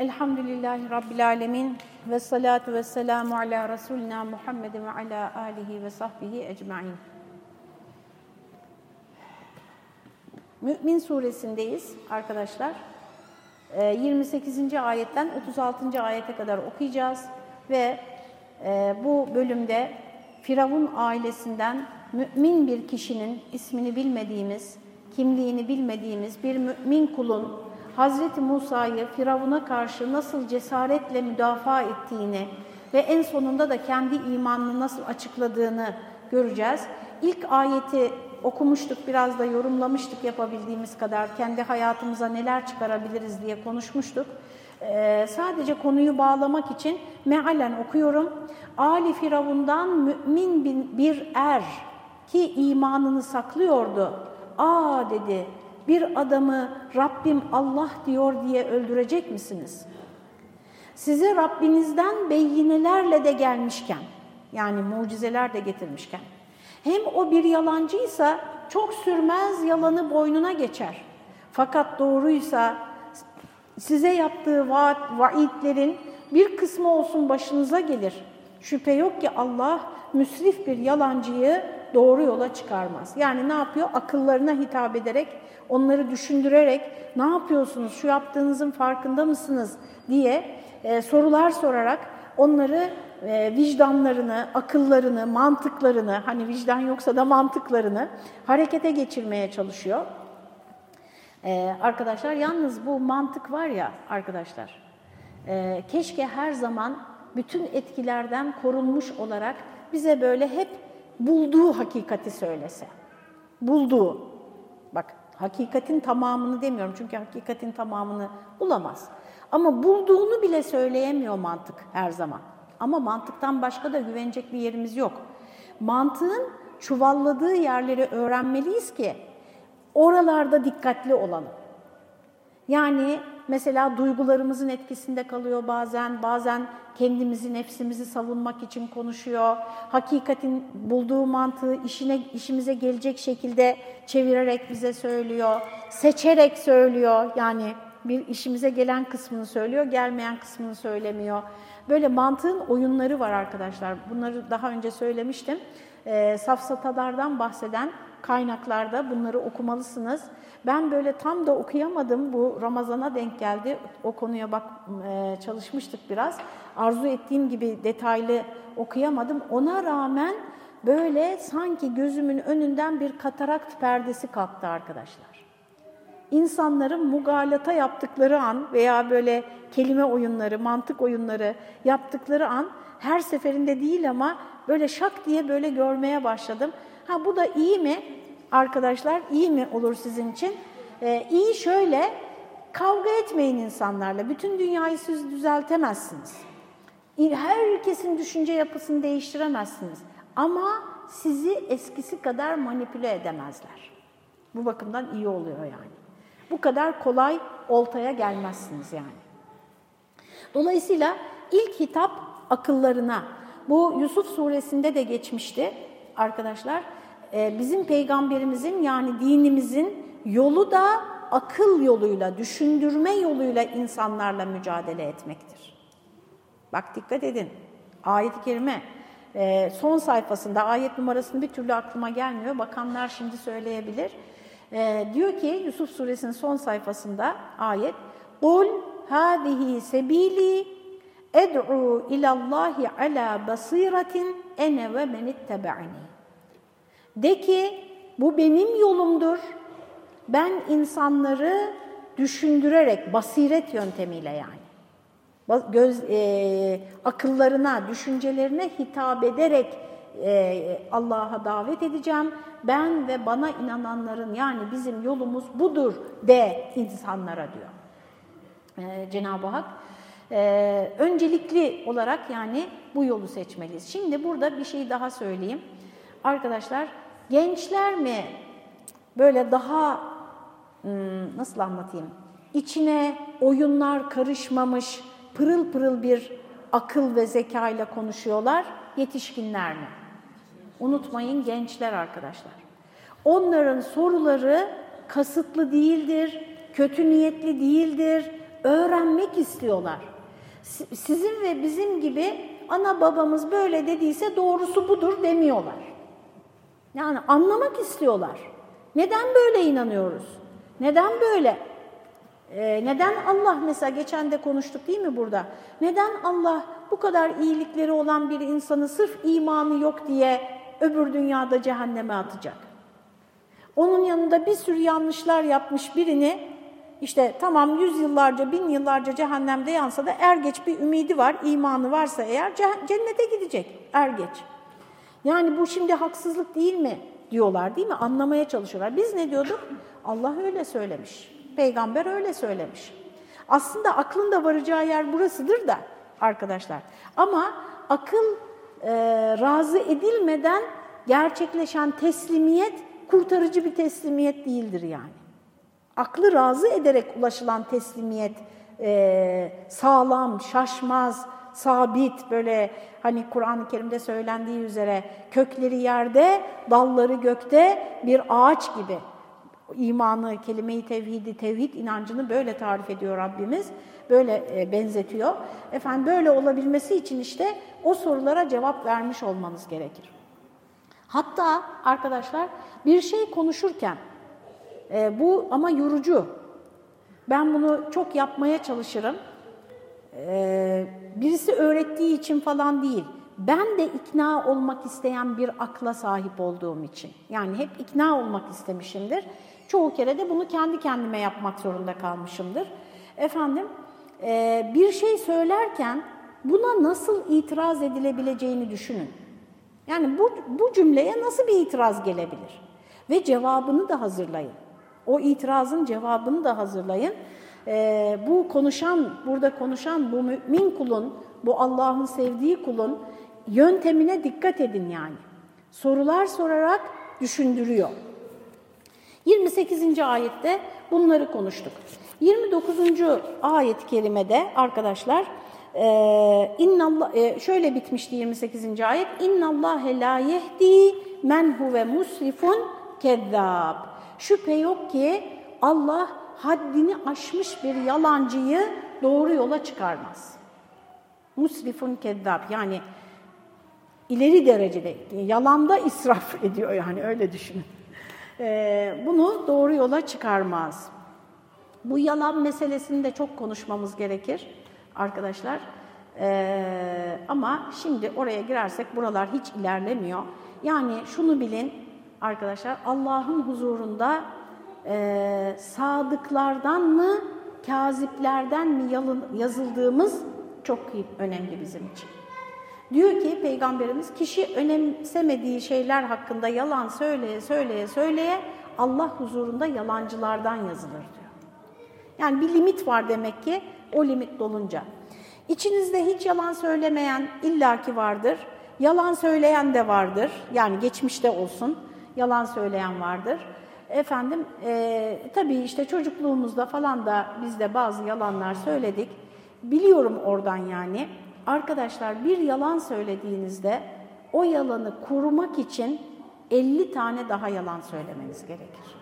Elhamdülillahi Rabbil Alemin ve salatu ve selamu ala Resulina Muhammedin ve ala alihi ve sahbihi ecma'in. Mü'min suresindeyiz arkadaşlar. 28. Ee, ayetten 36. ayete kadar okuyacağız ve e, bu bölümde Firavun ailesinden mümin bir kişinin ismini bilmediğimiz, kimliğini bilmediğimiz bir mümin kulun Hazreti Musa'yı Firavun'a karşı nasıl cesaretle müdafaa ettiğini ve en sonunda da kendi imanını nasıl açıkladığını göreceğiz. İlk ayeti okumuştuk, biraz da yorumlamıştık yapabildiğimiz kadar. Kendi hayatımıza neler çıkarabiliriz diye konuşmuştuk. Ee, sadece konuyu bağlamak için mealen okuyorum. Ali Firavun'dan mümin bir er ki imanını saklıyordu. Aa dedi bir adamı Rabbim Allah diyor diye öldürecek misiniz? Size Rabbinizden beyinelerle de gelmişken, yani mucizeler de getirmişken, hem o bir yalancıysa çok sürmez yalanı boynuna geçer. Fakat doğruysa size yaptığı vaat, vaidlerin bir kısmı olsun başınıza gelir. Şüphe yok ki Allah müsrif bir yalancıyı doğru yola çıkarmaz. Yani ne yapıyor? Akıllarına hitap ederek, onları düşündürerek ne yapıyorsunuz, şu yaptığınızın farkında mısınız diye e, sorular sorarak onları e, vicdanlarını, akıllarını, mantıklarını, hani vicdan yoksa da mantıklarını harekete geçirmeye çalışıyor. E, arkadaşlar yalnız bu mantık var ya arkadaşlar, e, keşke her zaman bütün etkilerden korunmuş olarak bize böyle hep bulduğu hakikati söylese. Bulduğu. Bak hakikatin tamamını demiyorum çünkü hakikatin tamamını bulamaz. Ama bulduğunu bile söyleyemiyor mantık her zaman. Ama mantıktan başka da güvenecek bir yerimiz yok. Mantığın çuvalladığı yerleri öğrenmeliyiz ki oralarda dikkatli olalım. Yani mesela duygularımızın etkisinde kalıyor bazen, bazen kendimizi, nefsimizi savunmak için konuşuyor. Hakikatin bulduğu mantığı işine, işimize gelecek şekilde çevirerek bize söylüyor. Seçerek söylüyor. Yani bir işimize gelen kısmını söylüyor, gelmeyen kısmını söylemiyor. Böyle mantığın oyunları var arkadaşlar. Bunları daha önce söylemiştim. E, safsatalardan bahseden kaynaklarda bunları okumalısınız. Ben böyle tam da okuyamadım. Bu Ramazan'a denk geldi. O konuya bak e, çalışmıştık biraz. Arzu ettiğim gibi detaylı okuyamadım. Ona rağmen böyle sanki gözümün önünden bir katarakt perdesi kalktı arkadaşlar. İnsanların mugalata yaptıkları an veya böyle kelime oyunları, mantık oyunları yaptıkları an her seferinde değil ama böyle şak diye böyle görmeye başladım. Ha bu da iyi mi? arkadaşlar iyi mi olur sizin için? Ee, iyi şöyle, kavga etmeyin insanlarla. Bütün dünyayı siz düzeltemezsiniz. Herkesin düşünce yapısını değiştiremezsiniz. Ama sizi eskisi kadar manipüle edemezler. Bu bakımdan iyi oluyor yani. Bu kadar kolay oltaya gelmezsiniz yani. Dolayısıyla ilk hitap akıllarına. Bu Yusuf suresinde de geçmişti arkadaşlar. Ee, bizim peygamberimizin yani dinimizin yolu da akıl yoluyla, düşündürme yoluyla insanlarla mücadele etmektir. Bak dikkat edin. Ayet-i Kerime e, son sayfasında ayet numarasını bir türlü aklıma gelmiyor. Bakanlar şimdi söyleyebilir. E, diyor ki Yusuf suresinin son sayfasında ayet قُلْ هَذِهِ sebili ed'u ilallahi ala basiratin ene ve men ittebe'ani. de ki bu benim yolumdur. Ben insanları düşündürerek, basiret yöntemiyle yani, göz e, akıllarına, düşüncelerine hitap ederek e, Allah'a davet edeceğim. Ben ve bana inananların yani bizim yolumuz budur de insanlara diyor e, Cenab-ı Hak. E, öncelikli olarak yani bu yolu seçmeliyiz. Şimdi burada bir şey daha söyleyeyim. Arkadaşlar gençler mi böyle daha hmm, nasıl anlatayım? İçine oyunlar karışmamış pırıl pırıl bir akıl ve zeka ile konuşuyorlar. Yetişkinler mi? Unutmayın gençler arkadaşlar. Onların soruları kasıtlı değildir, kötü niyetli değildir, öğrenmek istiyorlar. Sizin ve bizim gibi ana babamız böyle dediyse doğrusu budur demiyorlar. Yani anlamak istiyorlar. Neden böyle inanıyoruz? Neden böyle? Ee, neden Allah mesela geçen de konuştuk değil mi burada? Neden Allah bu kadar iyilikleri olan bir insanı sırf imanı yok diye öbür dünyada cehenneme atacak? Onun yanında bir sürü yanlışlar yapmış birini işte tamam yüzyıllarca, bin yıllarca cehennemde yansa da er geç bir ümidi var, imanı varsa eğer cennete gidecek er geç. Yani bu şimdi haksızlık değil mi diyorlar değil mi? Anlamaya çalışıyorlar. Biz ne diyorduk? Allah öyle söylemiş. Peygamber öyle söylemiş. Aslında aklın da varacağı yer burasıdır da arkadaşlar. Ama akıl e, razı edilmeden gerçekleşen teslimiyet kurtarıcı bir teslimiyet değildir yani. Aklı razı ederek ulaşılan teslimiyet e, sağlam, şaşmaz, sabit böyle hani Kur'an-ı Kerim'de söylendiği üzere kökleri yerde, dalları gökte bir ağaç gibi. İmanı, kelime-i tevhidi, tevhid inancını böyle tarif ediyor Rabbimiz. Böyle e, benzetiyor. Efendim böyle olabilmesi için işte o sorulara cevap vermiş olmanız gerekir. Hatta arkadaşlar bir şey konuşurken e, bu ama yorucu. Ben bunu çok yapmaya çalışırım. E, birisi öğrettiği için falan değil. Ben de ikna olmak isteyen bir akla sahip olduğum için. Yani hep ikna olmak istemişimdir. Çoğu kere de bunu kendi kendime yapmak zorunda kalmışımdır. Efendim, e, bir şey söylerken buna nasıl itiraz edilebileceğini düşünün. Yani bu, bu cümleye nasıl bir itiraz gelebilir? Ve cevabını da hazırlayın. O itirazın cevabını da hazırlayın. Ee, bu konuşan, burada konuşan bu mümin kulun, bu Allah'ın sevdiği kulun yöntemine dikkat edin yani. Sorular sorarak düşündürüyor. 28. ayette bunları konuştuk. 29. ayet-i kerimede arkadaşlar e, innallah, e, şöyle bitmişti 28. ayet. İnnallâhe lâ yehdi men huve musrifun kezzâb. Şüphe yok ki Allah haddini aşmış bir yalancıyı doğru yola çıkarmaz. Musrifun kezzab yani ileri derecede yalanda israf ediyor yani öyle düşünün. Ee, bunu doğru yola çıkarmaz. Bu yalan meselesini de çok konuşmamız gerekir arkadaşlar. Ee, ama şimdi oraya girersek buralar hiç ilerlemiyor. Yani şunu bilin, arkadaşlar Allah'ın huzurunda e, sadıklardan mı, kaziplerden mi yazıldığımız çok önemli bizim için. Diyor ki Peygamberimiz kişi önemsemediği şeyler hakkında yalan söyleye söyleye söyleye Allah huzurunda yalancılardan yazılır diyor. Yani bir limit var demek ki o limit dolunca. İçinizde hiç yalan söylemeyen illaki vardır. Yalan söyleyen de vardır. Yani geçmişte olsun yalan söyleyen vardır. Efendim e, tabii işte çocukluğumuzda falan da biz de bazı yalanlar söyledik. Biliyorum oradan yani. Arkadaşlar bir yalan söylediğinizde o yalanı korumak için 50 tane daha yalan söylemeniz gerekir.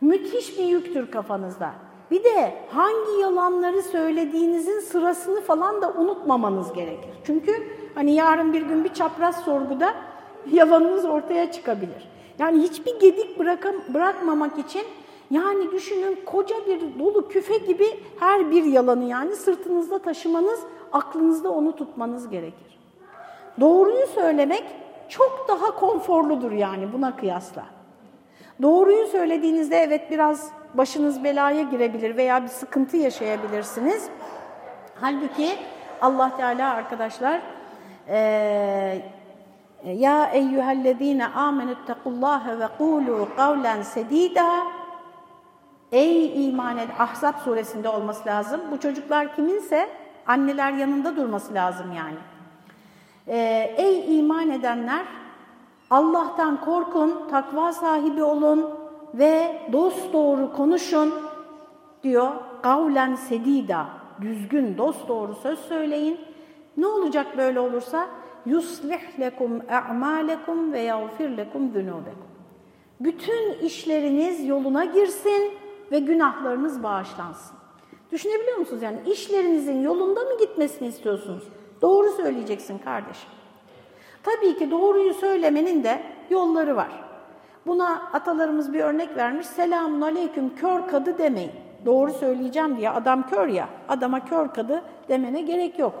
Müthiş bir yüktür kafanızda. Bir de hangi yalanları söylediğinizin sırasını falan da unutmamanız gerekir. Çünkü hani yarın bir gün bir çapraz sorguda yalanınız ortaya çıkabilir. Yani hiçbir gedik bırakam, bırakmamak için yani düşünün koca bir dolu küfe gibi her bir yalanı yani sırtınızda taşımanız, aklınızda onu tutmanız gerekir. Doğruyu söylemek çok daha konforludur yani buna kıyasla. Doğruyu söylediğinizde evet biraz başınız belaya girebilir veya bir sıkıntı yaşayabilirsiniz. Halbuki Allah Teala arkadaşlar e, ya eyyühellezine amenüttekullâhe ve kûlû kavlen sedîdâ Ey iman ed Ahzab suresinde olması lazım. Bu çocuklar kiminse anneler yanında durması lazım yani. Ee, ey iman edenler Allah'tan korkun, takva sahibi olun ve dost doğru konuşun diyor. Kavlen sedida, düzgün, dost doğru söz söyleyin. Ne olacak böyle olursa? Yuslih lekum a'malekum ve yağfir lekum zunubekum. Bütün işleriniz yoluna girsin ve günahlarınız bağışlansın. Düşünebiliyor musunuz? Yani işlerinizin yolunda mı gitmesini istiyorsunuz? Doğru söyleyeceksin kardeşim. Tabii ki doğruyu söylemenin de yolları var. Buna atalarımız bir örnek vermiş. Selamun aleyküm kör kadı demeyin. Doğru söyleyeceğim diye adam kör ya, adama kör kadı demene gerek yok.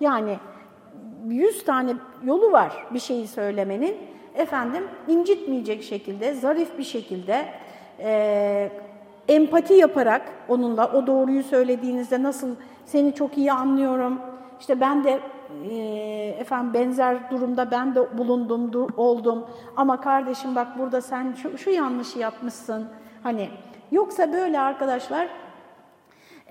Yani yüz tane yolu var bir şeyi söylemenin. Efendim incitmeyecek şekilde, zarif bir şekilde, e, empati yaparak onunla o doğruyu söylediğinizde nasıl seni çok iyi anlıyorum, işte ben de e, efendim benzer durumda ben de bulundum, dur, oldum ama kardeşim bak burada sen şu, şu yanlışı yapmışsın. Hani yoksa böyle arkadaşlar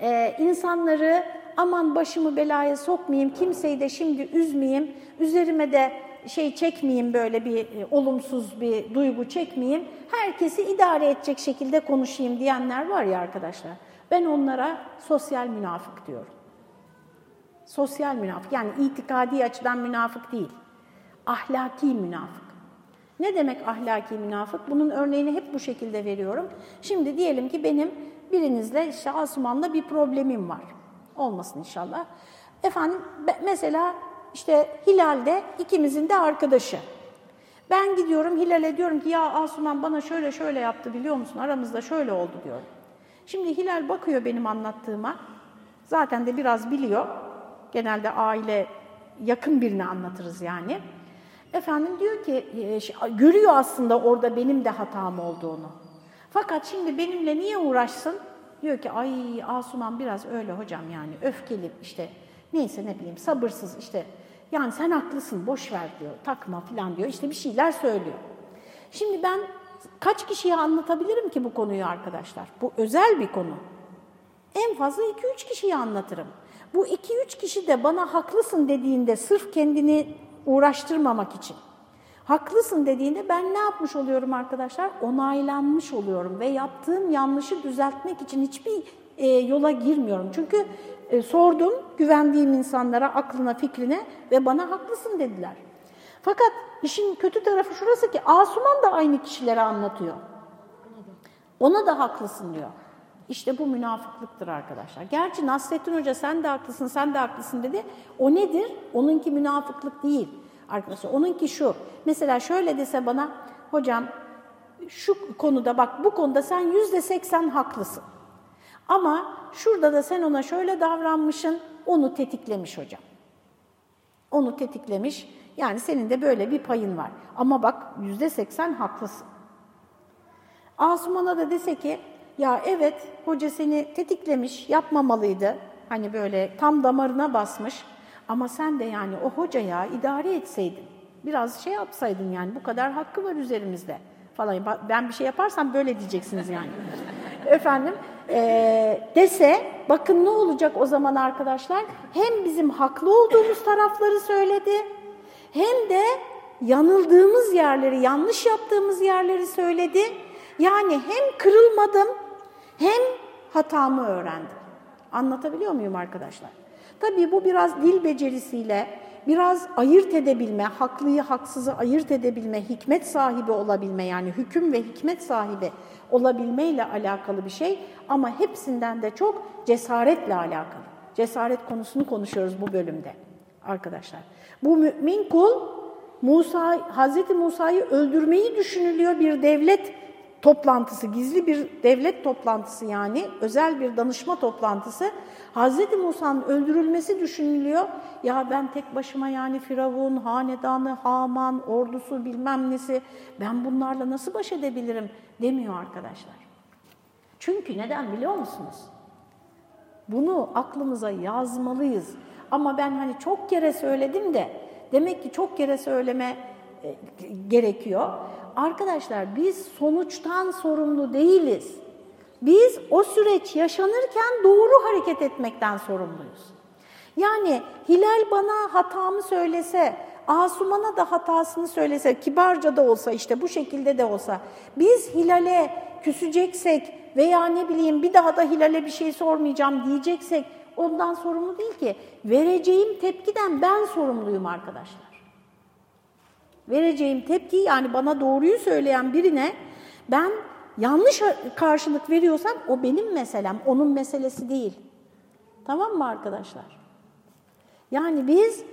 e, insanları aman başımı belaya sokmayayım, kimseyi de şimdi üzmeyeyim, üzerime de şey çekmeyeyim böyle bir e, olumsuz bir duygu çekmeyeyim, herkesi idare edecek şekilde konuşayım diyenler var ya arkadaşlar. Ben onlara sosyal münafık diyorum. Sosyal münafık yani itikadi açıdan münafık değil. Ahlaki münafık. Ne demek ahlaki münafık? Bunun örneğini hep bu şekilde veriyorum. Şimdi diyelim ki benim birinizle işte Asuman'la bir problemim var. Olmasın inşallah. Efendim mesela işte Hilal'de ikimizin de arkadaşı. Ben gidiyorum Hilal'e diyorum ki ya Asuman bana şöyle şöyle yaptı biliyor musun? Aramızda şöyle oldu diyorum. Şimdi Hilal bakıyor benim anlattığıma. Zaten de biraz biliyor. Genelde aile yakın birini anlatırız yani. Efendim diyor ki, e, görüyor aslında orada benim de hatam olduğunu. Fakat şimdi benimle niye uğraşsın? Diyor ki ay Asuman biraz öyle hocam yani öfkeli işte neyse ne bileyim sabırsız işte yani sen haklısın boş ver diyor takma falan diyor işte bir şeyler söylüyor. Şimdi ben kaç kişiye anlatabilirim ki bu konuyu arkadaşlar? Bu özel bir konu. En fazla 2-3 kişiye anlatırım. Bu 2-3 kişi de bana haklısın dediğinde sırf kendini uğraştırmamak için. Haklısın dediğinde ben ne yapmış oluyorum arkadaşlar? Onaylanmış oluyorum ve yaptığım yanlışı düzeltmek için hiçbir e, yola girmiyorum. Çünkü e, sordum güvendiğim insanlara, aklına, fikrine ve bana haklısın dediler. Fakat işin kötü tarafı şurası ki Asuman da aynı kişilere anlatıyor. Ona da haklısın diyor. İşte bu münafıklıktır arkadaşlar. Gerçi Nasrettin Hoca sen de haklısın, sen de haklısın dedi. O nedir? Onunki münafıklık değil arkadaşlar. Onunki şu. Mesela şöyle dese bana, hocam şu konuda bak bu konuda sen yüzde seksen haklısın. Ama şurada da sen ona şöyle davranmışsın, onu tetiklemiş hocam. Onu tetiklemiş. Yani senin de böyle bir payın var. Ama bak yüzde seksen haklısın. Asuman'a da dese ki ya evet hoca seni tetiklemiş, yapmamalıydı. Hani böyle tam damarına basmış. Ama sen de yani o hocaya idare etseydin, biraz şey yapsaydın yani bu kadar hakkı var üzerimizde falan. Ben bir şey yaparsam böyle diyeceksiniz yani. Efendim e, dese bakın ne olacak o zaman arkadaşlar? Hem bizim haklı olduğumuz tarafları söyledi hem de yanıldığımız yerleri, yanlış yaptığımız yerleri söyledi. Yani hem kırılmadım hem hatamı öğrendim. Anlatabiliyor muyum arkadaşlar? Tabii bu biraz dil becerisiyle, biraz ayırt edebilme, haklıyı haksızı ayırt edebilme, hikmet sahibi olabilme yani hüküm ve hikmet sahibi olabilmeyle alakalı bir şey ama hepsinden de çok cesaretle alakalı. Cesaret konusunu konuşuyoruz bu bölümde arkadaşlar. Bu mümin kul Musa Hazreti Musa'yı öldürmeyi düşünülüyor bir devlet toplantısı, gizli bir devlet toplantısı yani özel bir danışma toplantısı. Hazreti Musa'nın öldürülmesi düşünülüyor. Ya ben tek başıma yani Firavun, hanedanı, Haman, ordusu bilmem nesi ben bunlarla nasıl baş edebilirim demiyor arkadaşlar. Çünkü neden biliyor musunuz? Bunu aklımıza yazmalıyız. Ama ben hani çok kere söyledim de demek ki çok kere söyleme e, gerekiyor. Arkadaşlar biz sonuçtan sorumlu değiliz. Biz o süreç yaşanırken doğru hareket etmekten sorumluyuz. Yani Hilal bana hatamı söylese, Asuman'a da hatasını söylese, kibarca da olsa işte bu şekilde de olsa, biz Hilal'e küseceksek veya ne bileyim bir daha da Hilal'e bir şey sormayacağım diyeceksek ondan sorumlu değil ki. Vereceğim tepkiden ben sorumluyum arkadaşlar. Vereceğim tepki yani bana doğruyu söyleyen birine ben yanlış karşılık veriyorsam o benim meselem, onun meselesi değil. Tamam mı arkadaşlar? Yani biz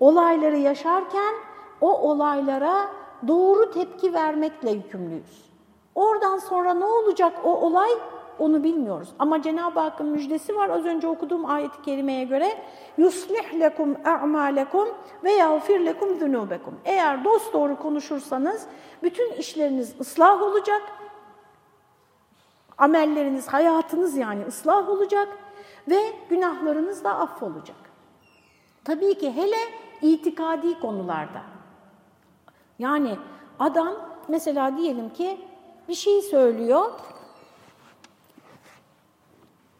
olayları yaşarken o olaylara doğru tepki vermekle yükümlüyüz. Oradan sonra ne olacak o olay onu bilmiyoruz. Ama Cenab-ı Hakk'ın müjdesi var az önce okuduğum ayet-i kerimeye göre yuslih lekum a'malekum ve yağfir lekum zunubekum. Eğer dost doğru konuşursanız bütün işleriniz ıslah olacak. Amelleriniz, hayatınız yani ıslah olacak ve günahlarınız da affolacak. Tabii ki hele itikadi konularda. Yani adam mesela diyelim ki bir şey söylüyor,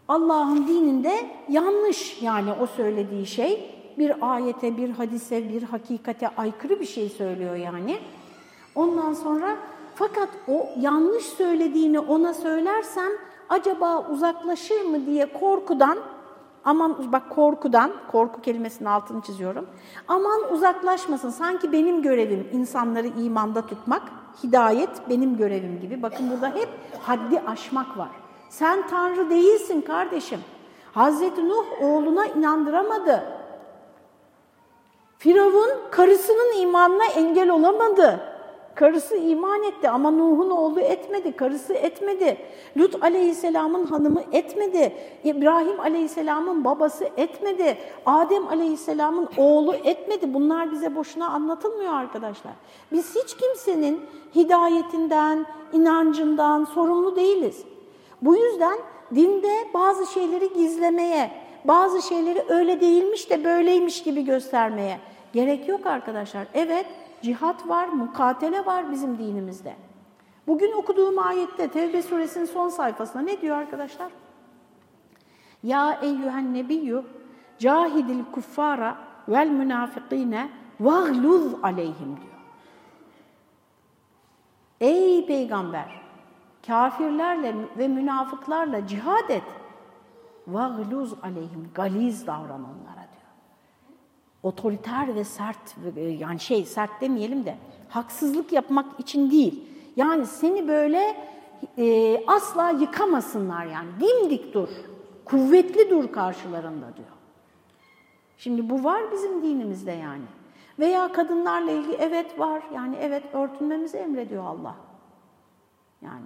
Allah'ın dininde yanlış yani o söylediği şey bir ayete, bir hadise, bir hakikate aykırı bir şey söylüyor yani. Ondan sonra fakat o yanlış söylediğini ona söylersem acaba uzaklaşır mı diye korkudan aman bak korkudan, korku kelimesinin altını çiziyorum. Aman uzaklaşmasın sanki benim görevim insanları imanda tutmak, hidayet benim görevim gibi. Bakın burada hep haddi aşmak var. Sen Tanrı değilsin kardeşim. Hazreti Nuh oğluna inandıramadı. Firavun karısının imanına engel olamadı. Karısı iman etti ama Nuh'un oğlu etmedi, karısı etmedi. Lut aleyhisselamın hanımı etmedi. İbrahim aleyhisselamın babası etmedi. Adem aleyhisselamın oğlu etmedi. Bunlar bize boşuna anlatılmıyor arkadaşlar. Biz hiç kimsenin hidayetinden, inancından sorumlu değiliz. Bu yüzden dinde bazı şeyleri gizlemeye, bazı şeyleri öyle değilmiş de böyleymiş gibi göstermeye gerek yok arkadaşlar. Evet, cihat var, mukatele var bizim dinimizde. Bugün okuduğum ayette Tevbe suresinin son sayfasında ne diyor arkadaşlar? Ya eyyühen nebiyyü cahidil kuffara vel münafikine vagluz aleyhim diyor. Ey peygamber! Kafirlerle ve münafıklarla cihad et. Vagluz aleyhim, galiz davran onlara diyor. Otoriter ve sert, yani şey sert demeyelim de haksızlık yapmak için değil. Yani seni böyle e, asla yıkamasınlar yani. Dimdik dur, kuvvetli dur karşılarında diyor. Şimdi bu var bizim dinimizde yani. Veya kadınlarla ilgili evet var. Yani evet örtünmemizi emrediyor Allah. Yani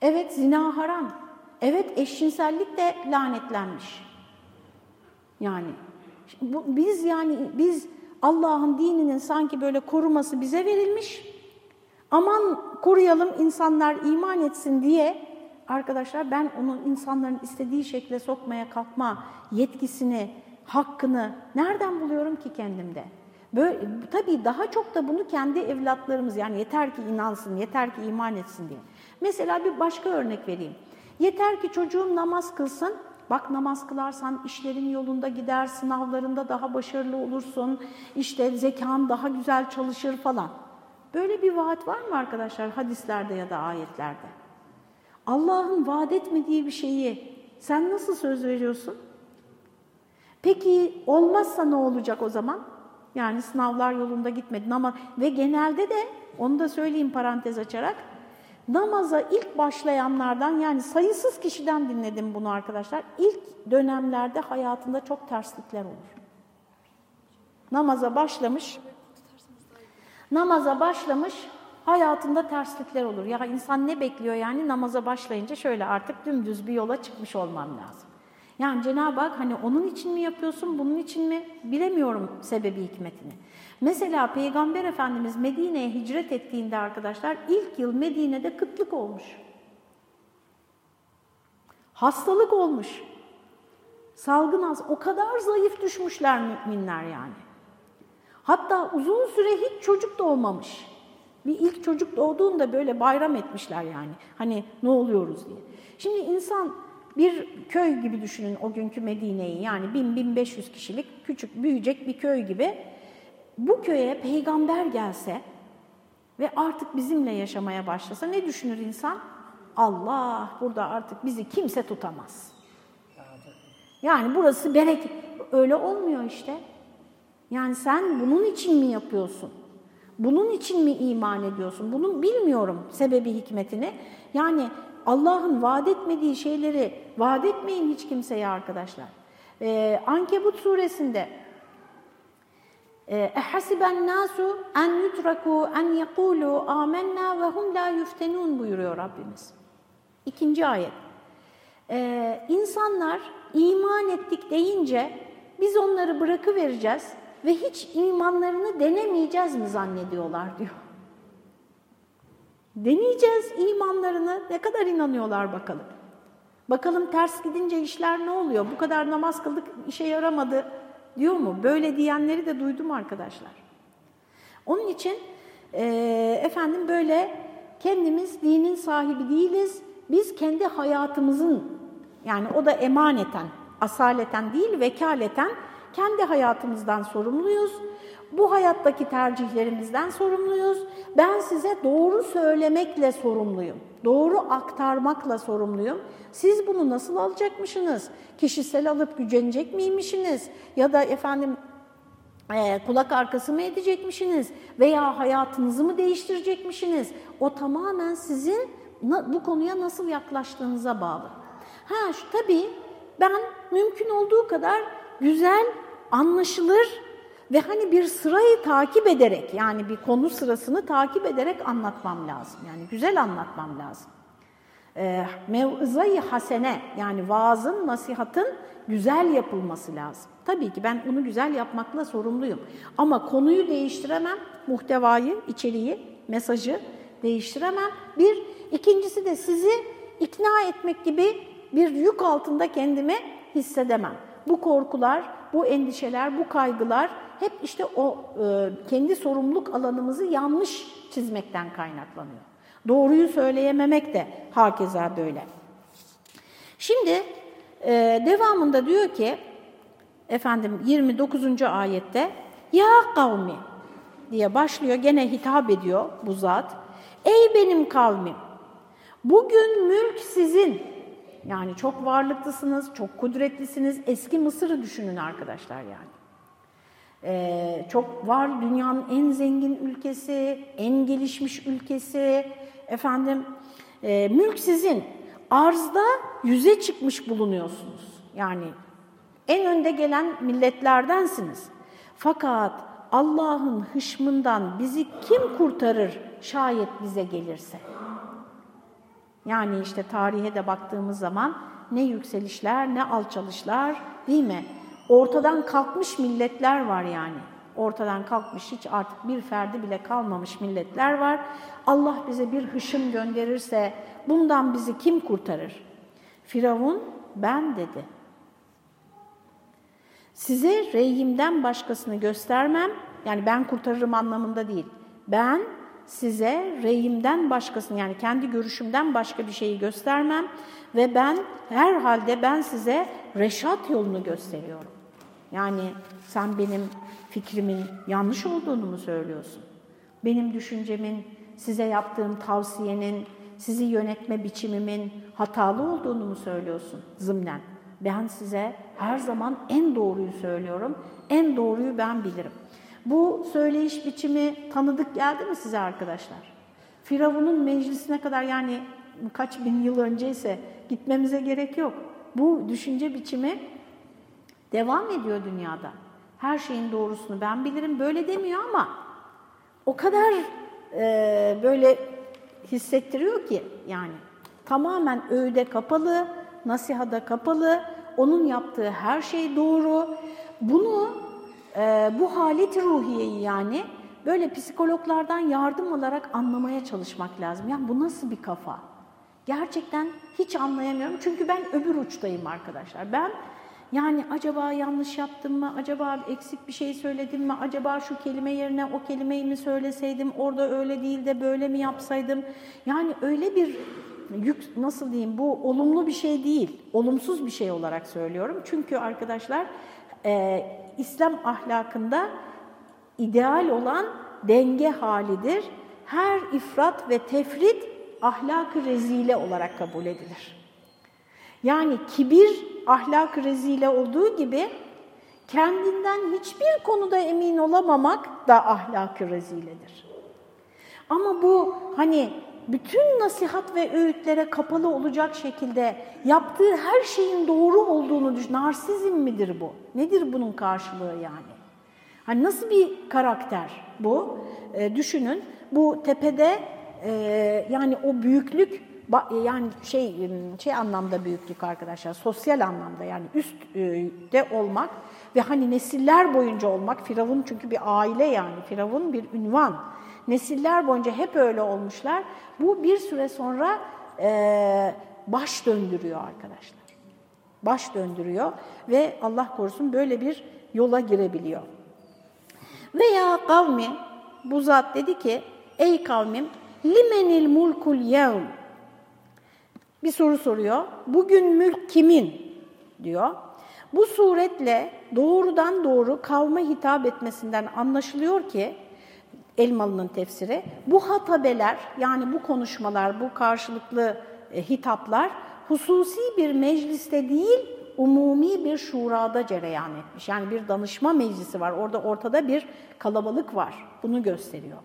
Evet zina haram. Evet eşcinsellik de lanetlenmiş. Yani bu, biz yani biz Allah'ın dininin sanki böyle koruması bize verilmiş. Aman koruyalım insanlar iman etsin diye arkadaşlar ben onun insanların istediği şekle sokmaya kalkma yetkisini, hakkını nereden buluyorum ki kendimde? Böyle, tabii daha çok da bunu kendi evlatlarımız yani yeter ki inansın, yeter ki iman etsin diye. Mesela bir başka örnek vereyim. Yeter ki çocuğum namaz kılsın, bak namaz kılarsan işlerin yolunda gider, sınavlarında daha başarılı olursun, işte zekan daha güzel çalışır falan. Böyle bir vaat var mı arkadaşlar hadislerde ya da ayetlerde? Allah'ın vaat etmediği bir şeyi sen nasıl söz veriyorsun? Peki olmazsa ne olacak o zaman? Yani sınavlar yolunda gitmedi ama ve genelde de onu da söyleyeyim parantez açarak namaza ilk başlayanlardan yani sayısız kişiden dinledim bunu arkadaşlar. İlk dönemlerde hayatında çok terslikler olur. Namaza başlamış, namaza başlamış, hayatında terslikler olur. Ya insan ne bekliyor yani namaza başlayınca şöyle artık dümdüz bir yola çıkmış olmam lazım. Yani Cenab-ı Hak hani onun için mi yapıyorsun, bunun için mi bilemiyorum sebebi hikmetini. Mesela Peygamber Efendimiz Medine'ye hicret ettiğinde arkadaşlar ilk yıl Medine'de kıtlık olmuş. Hastalık olmuş. Salgın az. O kadar zayıf düşmüşler müminler yani. Hatta uzun süre hiç çocuk doğmamış. Bir ilk çocuk doğduğunda böyle bayram etmişler yani. Hani ne oluyoruz diye. Şimdi insan bir köy gibi düşünün o günkü Medine'yi yani 1000-1500 kişilik küçük büyüyecek bir köy gibi. Bu köye peygamber gelse ve artık bizimle yaşamaya başlasa ne düşünür insan? Allah burada artık bizi kimse tutamaz. Yani burası bereket. Öyle olmuyor işte. Yani sen bunun için mi yapıyorsun? Bunun için mi iman ediyorsun? Bunun bilmiyorum sebebi hikmetini. Yani Allah'ın vaat etmediği şeyleri vaat etmeyin hiç kimseye arkadaşlar. Ee, Ankebut suresinde nasu en yutraku en yekulu amennâ ve hum la yuftenun buyuruyor Rabbimiz. İkinci ayet. Ee, insanlar iman ettik deyince biz onları bırakıvereceğiz ve hiç imanlarını denemeyeceğiz mi zannediyorlar diyor. Deneyeceğiz imanlarını. Ne kadar inanıyorlar bakalım. Bakalım ters gidince işler ne oluyor? Bu kadar namaz kıldık işe yaramadı diyor mu? Böyle diyenleri de duydum arkadaşlar. Onun için e, efendim böyle kendimiz dinin sahibi değiliz. Biz kendi hayatımızın yani o da emaneten, asaleten değil vekaleten kendi hayatımızdan sorumluyuz. Bu hayattaki tercihlerimizden sorumluyuz. Ben size doğru söylemekle sorumluyum. Doğru aktarmakla sorumluyum. Siz bunu nasıl alacakmışsınız? Kişisel alıp gücenecek miymişsiniz? Ya da efendim e, kulak arkası mı edecekmişsiniz? Veya hayatınızı mı değiştirecekmişsiniz? O tamamen sizin bu konuya nasıl yaklaştığınıza bağlı. Ha şu tabii ben mümkün olduğu kadar güzel, anlaşılır ve hani bir sırayı takip ederek yani bir konu sırasını takip ederek anlatmam lazım. Yani güzel anlatmam lazım. E, mevzayı hasene yani vaazın, nasihatın güzel yapılması lazım. Tabii ki ben bunu güzel yapmakla sorumluyum. Ama konuyu değiştiremem, muhtevayı, içeriği, mesajı değiştiremem. Bir, ikincisi de sizi ikna etmek gibi bir yük altında kendimi hissedemem. Bu korkular, bu endişeler, bu kaygılar hep işte o e, kendi sorumluluk alanımızı yanlış çizmekten kaynaklanıyor. Doğruyu söyleyememek de hakeza böyle. Şimdi e, devamında diyor ki efendim 29. ayette ya kavmi diye başlıyor gene hitap ediyor bu zat. Ey benim kavmim bugün mülk sizin yani çok varlıklısınız, çok kudretlisiniz. Eski Mısır'ı düşünün arkadaşlar yani. Ee, çok var dünyanın en zengin ülkesi, en gelişmiş ülkesi. Efendim e, mülk sizin. Arzda yüze çıkmış bulunuyorsunuz. Yani en önde gelen milletlerdensiniz. Fakat Allah'ın hışmından bizi kim kurtarır şayet bize gelirse? Yani işte tarihe de baktığımız zaman ne yükselişler ne alçalışlar değil mi? Ortadan kalkmış milletler var yani. Ortadan kalkmış hiç artık bir ferdi bile kalmamış milletler var. Allah bize bir hışım gönderirse bundan bizi kim kurtarır? Firavun ben dedi. Size reyimden başkasını göstermem, yani ben kurtarırım anlamında değil. Ben size reyimden başkasını yani kendi görüşümden başka bir şeyi göstermem ve ben herhalde ben size reşat yolunu gösteriyorum. Yani sen benim fikrimin yanlış olduğunu mu söylüyorsun? Benim düşüncemin, size yaptığım tavsiyenin, sizi yönetme biçimimin hatalı olduğunu mu söylüyorsun zımnen? Ben size her zaman en doğruyu söylüyorum, en doğruyu ben bilirim. Bu söyleyiş biçimi tanıdık geldi mi size arkadaşlar? Firavun'un meclisine kadar yani kaç bin yıl önceyse gitmemize gerek yok. Bu düşünce biçimi devam ediyor dünyada. Her şeyin doğrusunu ben bilirim böyle demiyor ama o kadar e, böyle hissettiriyor ki yani tamamen öğüde kapalı, nasihada kapalı, onun yaptığı her şey doğru. Bunu e, bu haleti ruhiyeyi yani böyle psikologlardan yardım alarak anlamaya çalışmak lazım. Yani bu nasıl bir kafa? Gerçekten hiç anlayamıyorum. Çünkü ben öbür uçtayım arkadaşlar. Ben yani acaba yanlış yaptım mı? Acaba eksik bir şey söyledim mi? Acaba şu kelime yerine o kelimeyi mi söyleseydim? Orada öyle değil de böyle mi yapsaydım? Yani öyle bir yük nasıl diyeyim bu olumlu bir şey değil. Olumsuz bir şey olarak söylüyorum. Çünkü arkadaşlar e, İslam ahlakında ideal olan denge halidir. Her ifrat ve tefrit ahlak-ı rezile olarak kabul edilir. Yani kibir ahlak-ı rezile olduğu gibi kendinden hiçbir konuda emin olamamak da ahlak-ı reziledir. Ama bu hani bütün nasihat ve öğütlere kapalı olacak şekilde yaptığı her şeyin doğru olduğunu düşün. Narsizm midir bu? Nedir bunun karşılığı yani? Hani nasıl bir karakter bu? E, düşünün bu tepede e, yani o büyüklük yani şey şey anlamda büyüklük arkadaşlar sosyal anlamda yani üstte olmak ve hani nesiller boyunca olmak Firavun çünkü bir aile yani Firavun bir ünvan nesiller boyunca hep öyle olmuşlar bu bir süre sonra e, baş döndürüyor arkadaşlar baş döndürüyor ve Allah korusun böyle bir yola girebiliyor. Veya kavmi, bu zat dedi ki, ey kavmim, limenil mulkul yevm. Bir soru soruyor, bugün mülk kimin? diyor. Bu suretle doğrudan doğru kavme hitap etmesinden anlaşılıyor ki, Elmalı'nın tefsiri, bu hatabeler yani bu konuşmalar, bu karşılıklı e, hitaplar hususi bir mecliste değil, umumi bir şurada cereyan etmiş. Yani bir danışma meclisi var. Orada ortada bir kalabalık var. Bunu gösteriyor.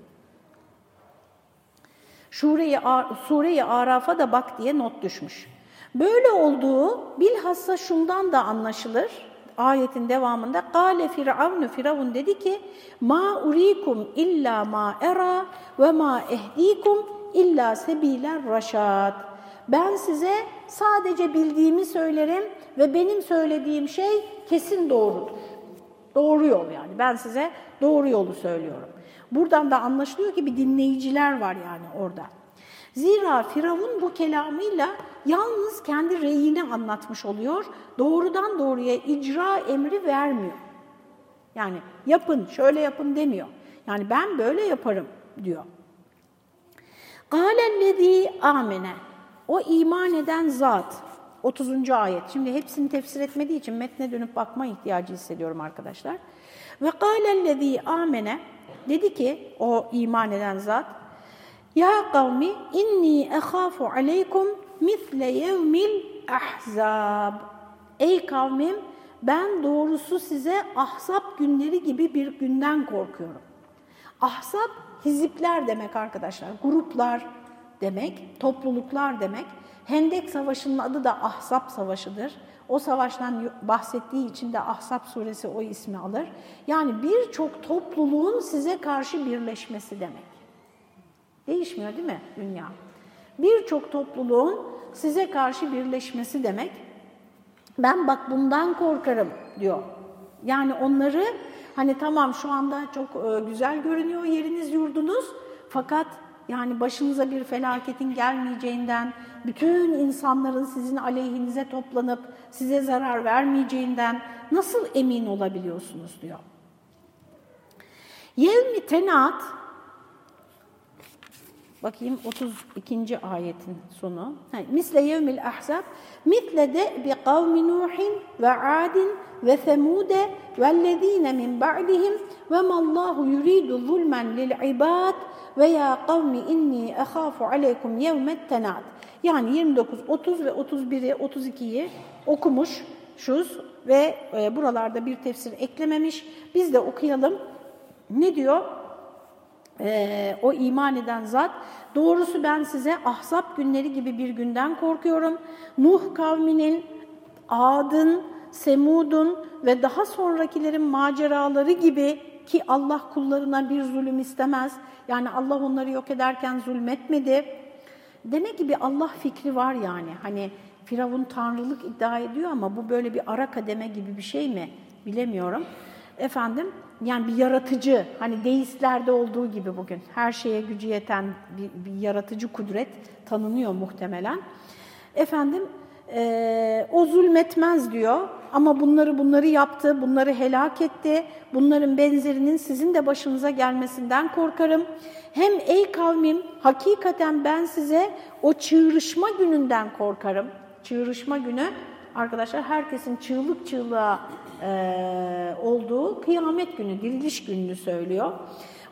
Şure-i Sure Araf'a da bak diye not düşmüş. Böyle olduğu bilhassa şundan da anlaşılır. Ayetin devamında Kale Firavun Firavun dedi ki: "Ma urikum illa ma era ve ma ehdikum illa sebiler raşad." Ben size sadece bildiğimi söylerim ve benim söylediğim şey kesin doğrudur. Doğru yol yani. Ben size doğru yolu söylüyorum. Buradan da anlaşılıyor ki bir dinleyiciler var yani orada. Zira Firavun bu kelamıyla yalnız kendi reyini anlatmış oluyor. Doğrudan doğruya icra emri vermiyor. Yani yapın, şöyle yapın demiyor. Yani ben böyle yaparım diyor. Galellezî amene. O iman eden zat. 30. ayet. Şimdi hepsini tefsir etmediği için metne dönüp bakma ihtiyacı hissediyorum arkadaşlar. Ve galellezî amene dedi ki o iman eden zat ya kavmi inni ehâfu aleykum misle yevmil ahzab. Ey kavmim ben doğrusu size ahzab günleri gibi bir günden korkuyorum. Ahzab hizipler demek arkadaşlar, gruplar demek, topluluklar demek. Hendek Savaşı'nın adı da Ahzab Savaşı'dır. O savaştan bahsettiği için de Ahzab suresi o ismi alır. Yani birçok topluluğun size karşı birleşmesi demek. Değişmiyor değil mi dünya? Birçok topluluğun size karşı birleşmesi demek. Ben bak bundan korkarım diyor. Yani onları hani tamam şu anda çok e, güzel görünüyor yeriniz yurdunuz fakat yani başınıza bir felaketin gelmeyeceğinden, bütün insanların sizin aleyhinize toplanıp size zarar vermeyeceğinden nasıl emin olabiliyorsunuz diyor. Yevmi tenat, bakayım 32. ayetin sonu. Misle yevmil ahzab, mitle de bi kavmi Nuhin ve Adin ve Semude vellezine min ba'dihim ve mallahu yuridu zulmen lil ibad ve ya kavmi inni ehafu aleykum yevmet tenat. Yani 29, 30 ve 31'i, 32'yi okumuşuz ve e, buralarda bir tefsir eklememiş. Biz de okuyalım. Ne diyor? Ee, o iman eden zat, doğrusu ben size ahzab günleri gibi bir günden korkuyorum. Nuh kavminin, Adın, Semud'un ve daha sonrakilerin maceraları gibi ki Allah kullarına bir zulüm istemez. Yani Allah onları yok ederken zulmetmedi. Demek ki bir Allah fikri var yani. Hani Firavun tanrılık iddia ediyor ama bu böyle bir ara kademe gibi bir şey mi bilemiyorum. Efendim yani bir yaratıcı hani deistlerde olduğu gibi bugün her şeye gücü yeten bir, bir yaratıcı kudret tanınıyor muhtemelen. Efendim e, o zulmetmez diyor ama bunları bunları yaptı, bunları helak etti. Bunların benzerinin sizin de başınıza gelmesinden korkarım. Hem ey kavmim hakikaten ben size o çığırışma gününden korkarım. Çığırışma günü arkadaşlar herkesin çığlık çığlığa e, olduğu kıyamet günü, diriliş gününü söylüyor.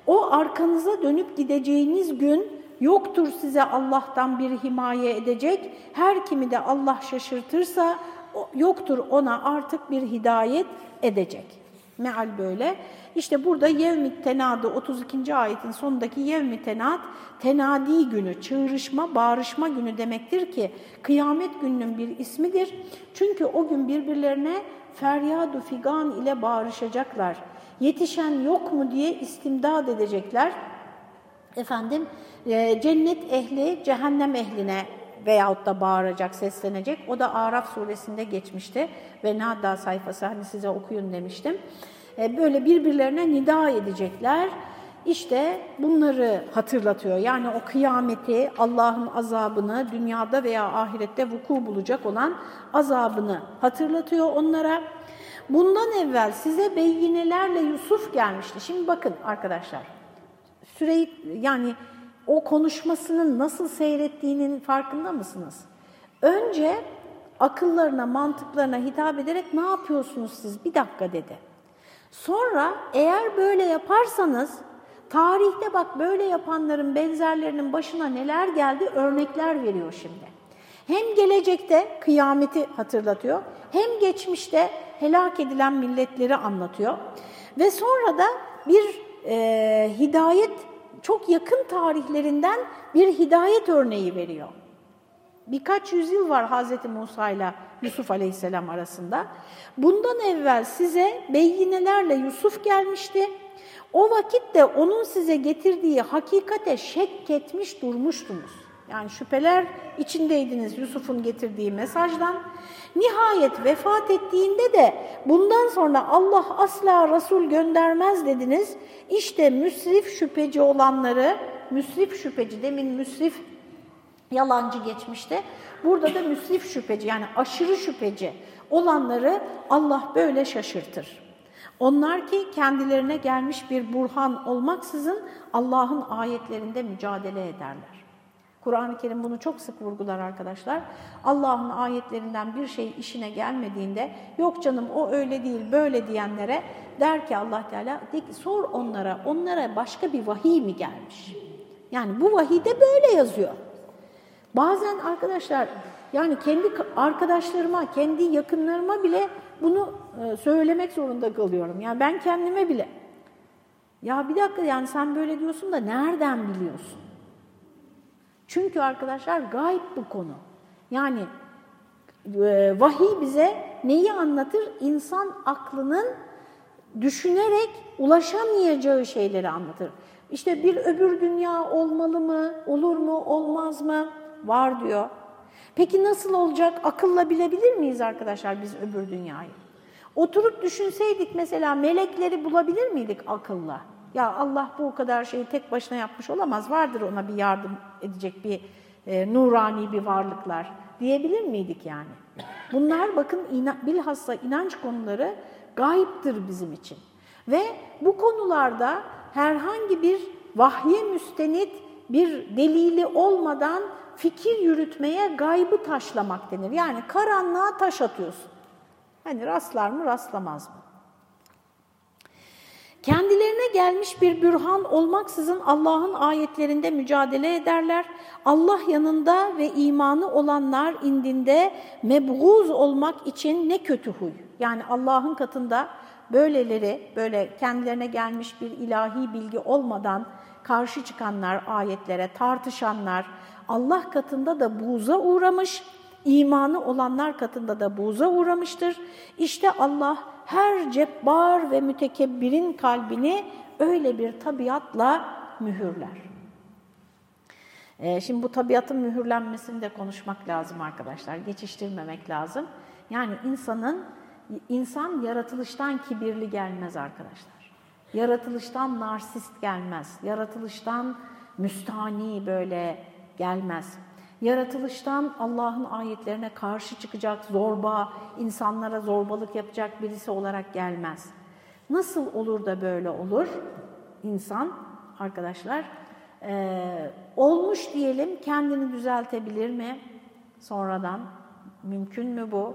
O arkanıza dönüp gideceğiniz gün yoktur size Allah'tan bir himaye edecek. Her kimi de Allah şaşırtırsa yoktur ona artık bir hidayet edecek. Meal böyle. İşte burada yevmi tenadı 32. ayetin sonundaki yevmi tenad, tenadi günü, çığırışma, bağırışma günü demektir ki kıyamet gününün bir ismidir. Çünkü o gün birbirlerine feryadu figan ile bağırışacaklar. Yetişen yok mu diye istimdad edecekler. Efendim e, cennet ehli cehennem ehline veyahut da bağıracak, seslenecek. O da Araf suresinde geçmişti ve Nada sayfası hani size okuyun demiştim. E, böyle birbirlerine nida edecekler. İşte bunları hatırlatıyor. Yani o kıyameti, Allah'ın azabını, dünyada veya ahirette vuku bulacak olan azabını hatırlatıyor onlara. Bundan evvel size beyinelerle Yusuf gelmişti. Şimdi bakın arkadaşlar, süreyi yani o konuşmasının nasıl seyrettiğinin farkında mısınız? Önce akıllarına, mantıklarına hitap ederek ne yapıyorsunuz siz? Bir dakika dedi. Sonra eğer böyle yaparsanız tarihte bak böyle yapanların benzerlerinin başına neler geldi örnekler veriyor şimdi. Hem gelecekte kıyameti hatırlatıyor hem geçmişte helak edilen milletleri anlatıyor. Ve sonra da bir e, hidayet çok yakın tarihlerinden bir hidayet örneği veriyor. Birkaç yüzyıl var Hz. Musa ile Yusuf Aleyhisselam arasında. Bundan evvel size beyinelerle Yusuf gelmişti. O vakit de onun size getirdiği hakikate şek etmiş durmuştunuz. Yani şüpheler içindeydiniz Yusuf'un getirdiği mesajdan. Nihayet vefat ettiğinde de bundan sonra Allah asla Resul göndermez dediniz. İşte müsrif şüpheci olanları, müsrif şüpheci demin müsrif yalancı geçmişte. Burada da müsrif şüpheci yani aşırı şüpheci olanları Allah böyle şaşırtır. Onlar ki kendilerine gelmiş bir burhan olmaksızın Allah'ın ayetlerinde mücadele ederler. Kur'an-ı Kerim bunu çok sık vurgular arkadaşlar. Allah'ın ayetlerinden bir şey işine gelmediğinde yok canım o öyle değil böyle diyenlere der ki Allah Teala de ki, sor onlara onlara başka bir vahiy mi gelmiş? Yani bu vahiyde böyle yazıyor. Bazen arkadaşlar yani kendi arkadaşlarıma, kendi yakınlarıma bile bunu e, söylemek zorunda kalıyorum. Yani ben kendime bile. Ya bir dakika yani sen böyle diyorsun da nereden biliyorsun? Çünkü arkadaşlar gayb bu konu. Yani e, vahiy bize neyi anlatır? İnsan aklının düşünerek ulaşamayacağı şeyleri anlatır. İşte bir öbür dünya olmalı mı, olur mu, olmaz mı? Var diyor. Peki nasıl olacak? Akılla bilebilir miyiz arkadaşlar biz öbür dünyayı? Oturup düşünseydik mesela melekleri bulabilir miydik akılla? Ya Allah bu kadar şeyi tek başına yapmış olamaz. Vardır ona bir yardım edecek bir e, nurani bir varlıklar diyebilir miydik yani? Bunlar bakın ina, bilhassa inanç konuları gayiptir bizim için. Ve bu konularda herhangi bir vahye müstenit bir delili olmadan fikir yürütmeye gaybı taşlamak denir. Yani karanlığa taş atıyorsun. Hani rastlar mı rastlamaz mı? Kendilerine gelmiş bir bürhan olmaksızın Allah'ın ayetlerinde mücadele ederler. Allah yanında ve imanı olanlar indinde mebguz olmak için ne kötü huy. Yani Allah'ın katında böyleleri, böyle kendilerine gelmiş bir ilahi bilgi olmadan karşı çıkanlar ayetlere, tartışanlar, Allah katında da buğza uğramış, imanı olanlar katında da buğza uğramıştır. İşte Allah her cebbar ve mütekebbirin kalbini öyle bir tabiatla mühürler. Ee, şimdi bu tabiatın mühürlenmesini de konuşmak lazım arkadaşlar, geçiştirmemek lazım. Yani insanın, insan yaratılıştan kibirli gelmez arkadaşlar. Yaratılıştan narsist gelmez, yaratılıştan müstani böyle gelmez. Yaratılıştan Allah'ın ayetlerine karşı çıkacak, zorba, insanlara zorbalık yapacak birisi olarak gelmez. Nasıl olur da böyle olur? İnsan arkadaşlar e, olmuş diyelim kendini düzeltebilir mi sonradan? Mümkün mü bu?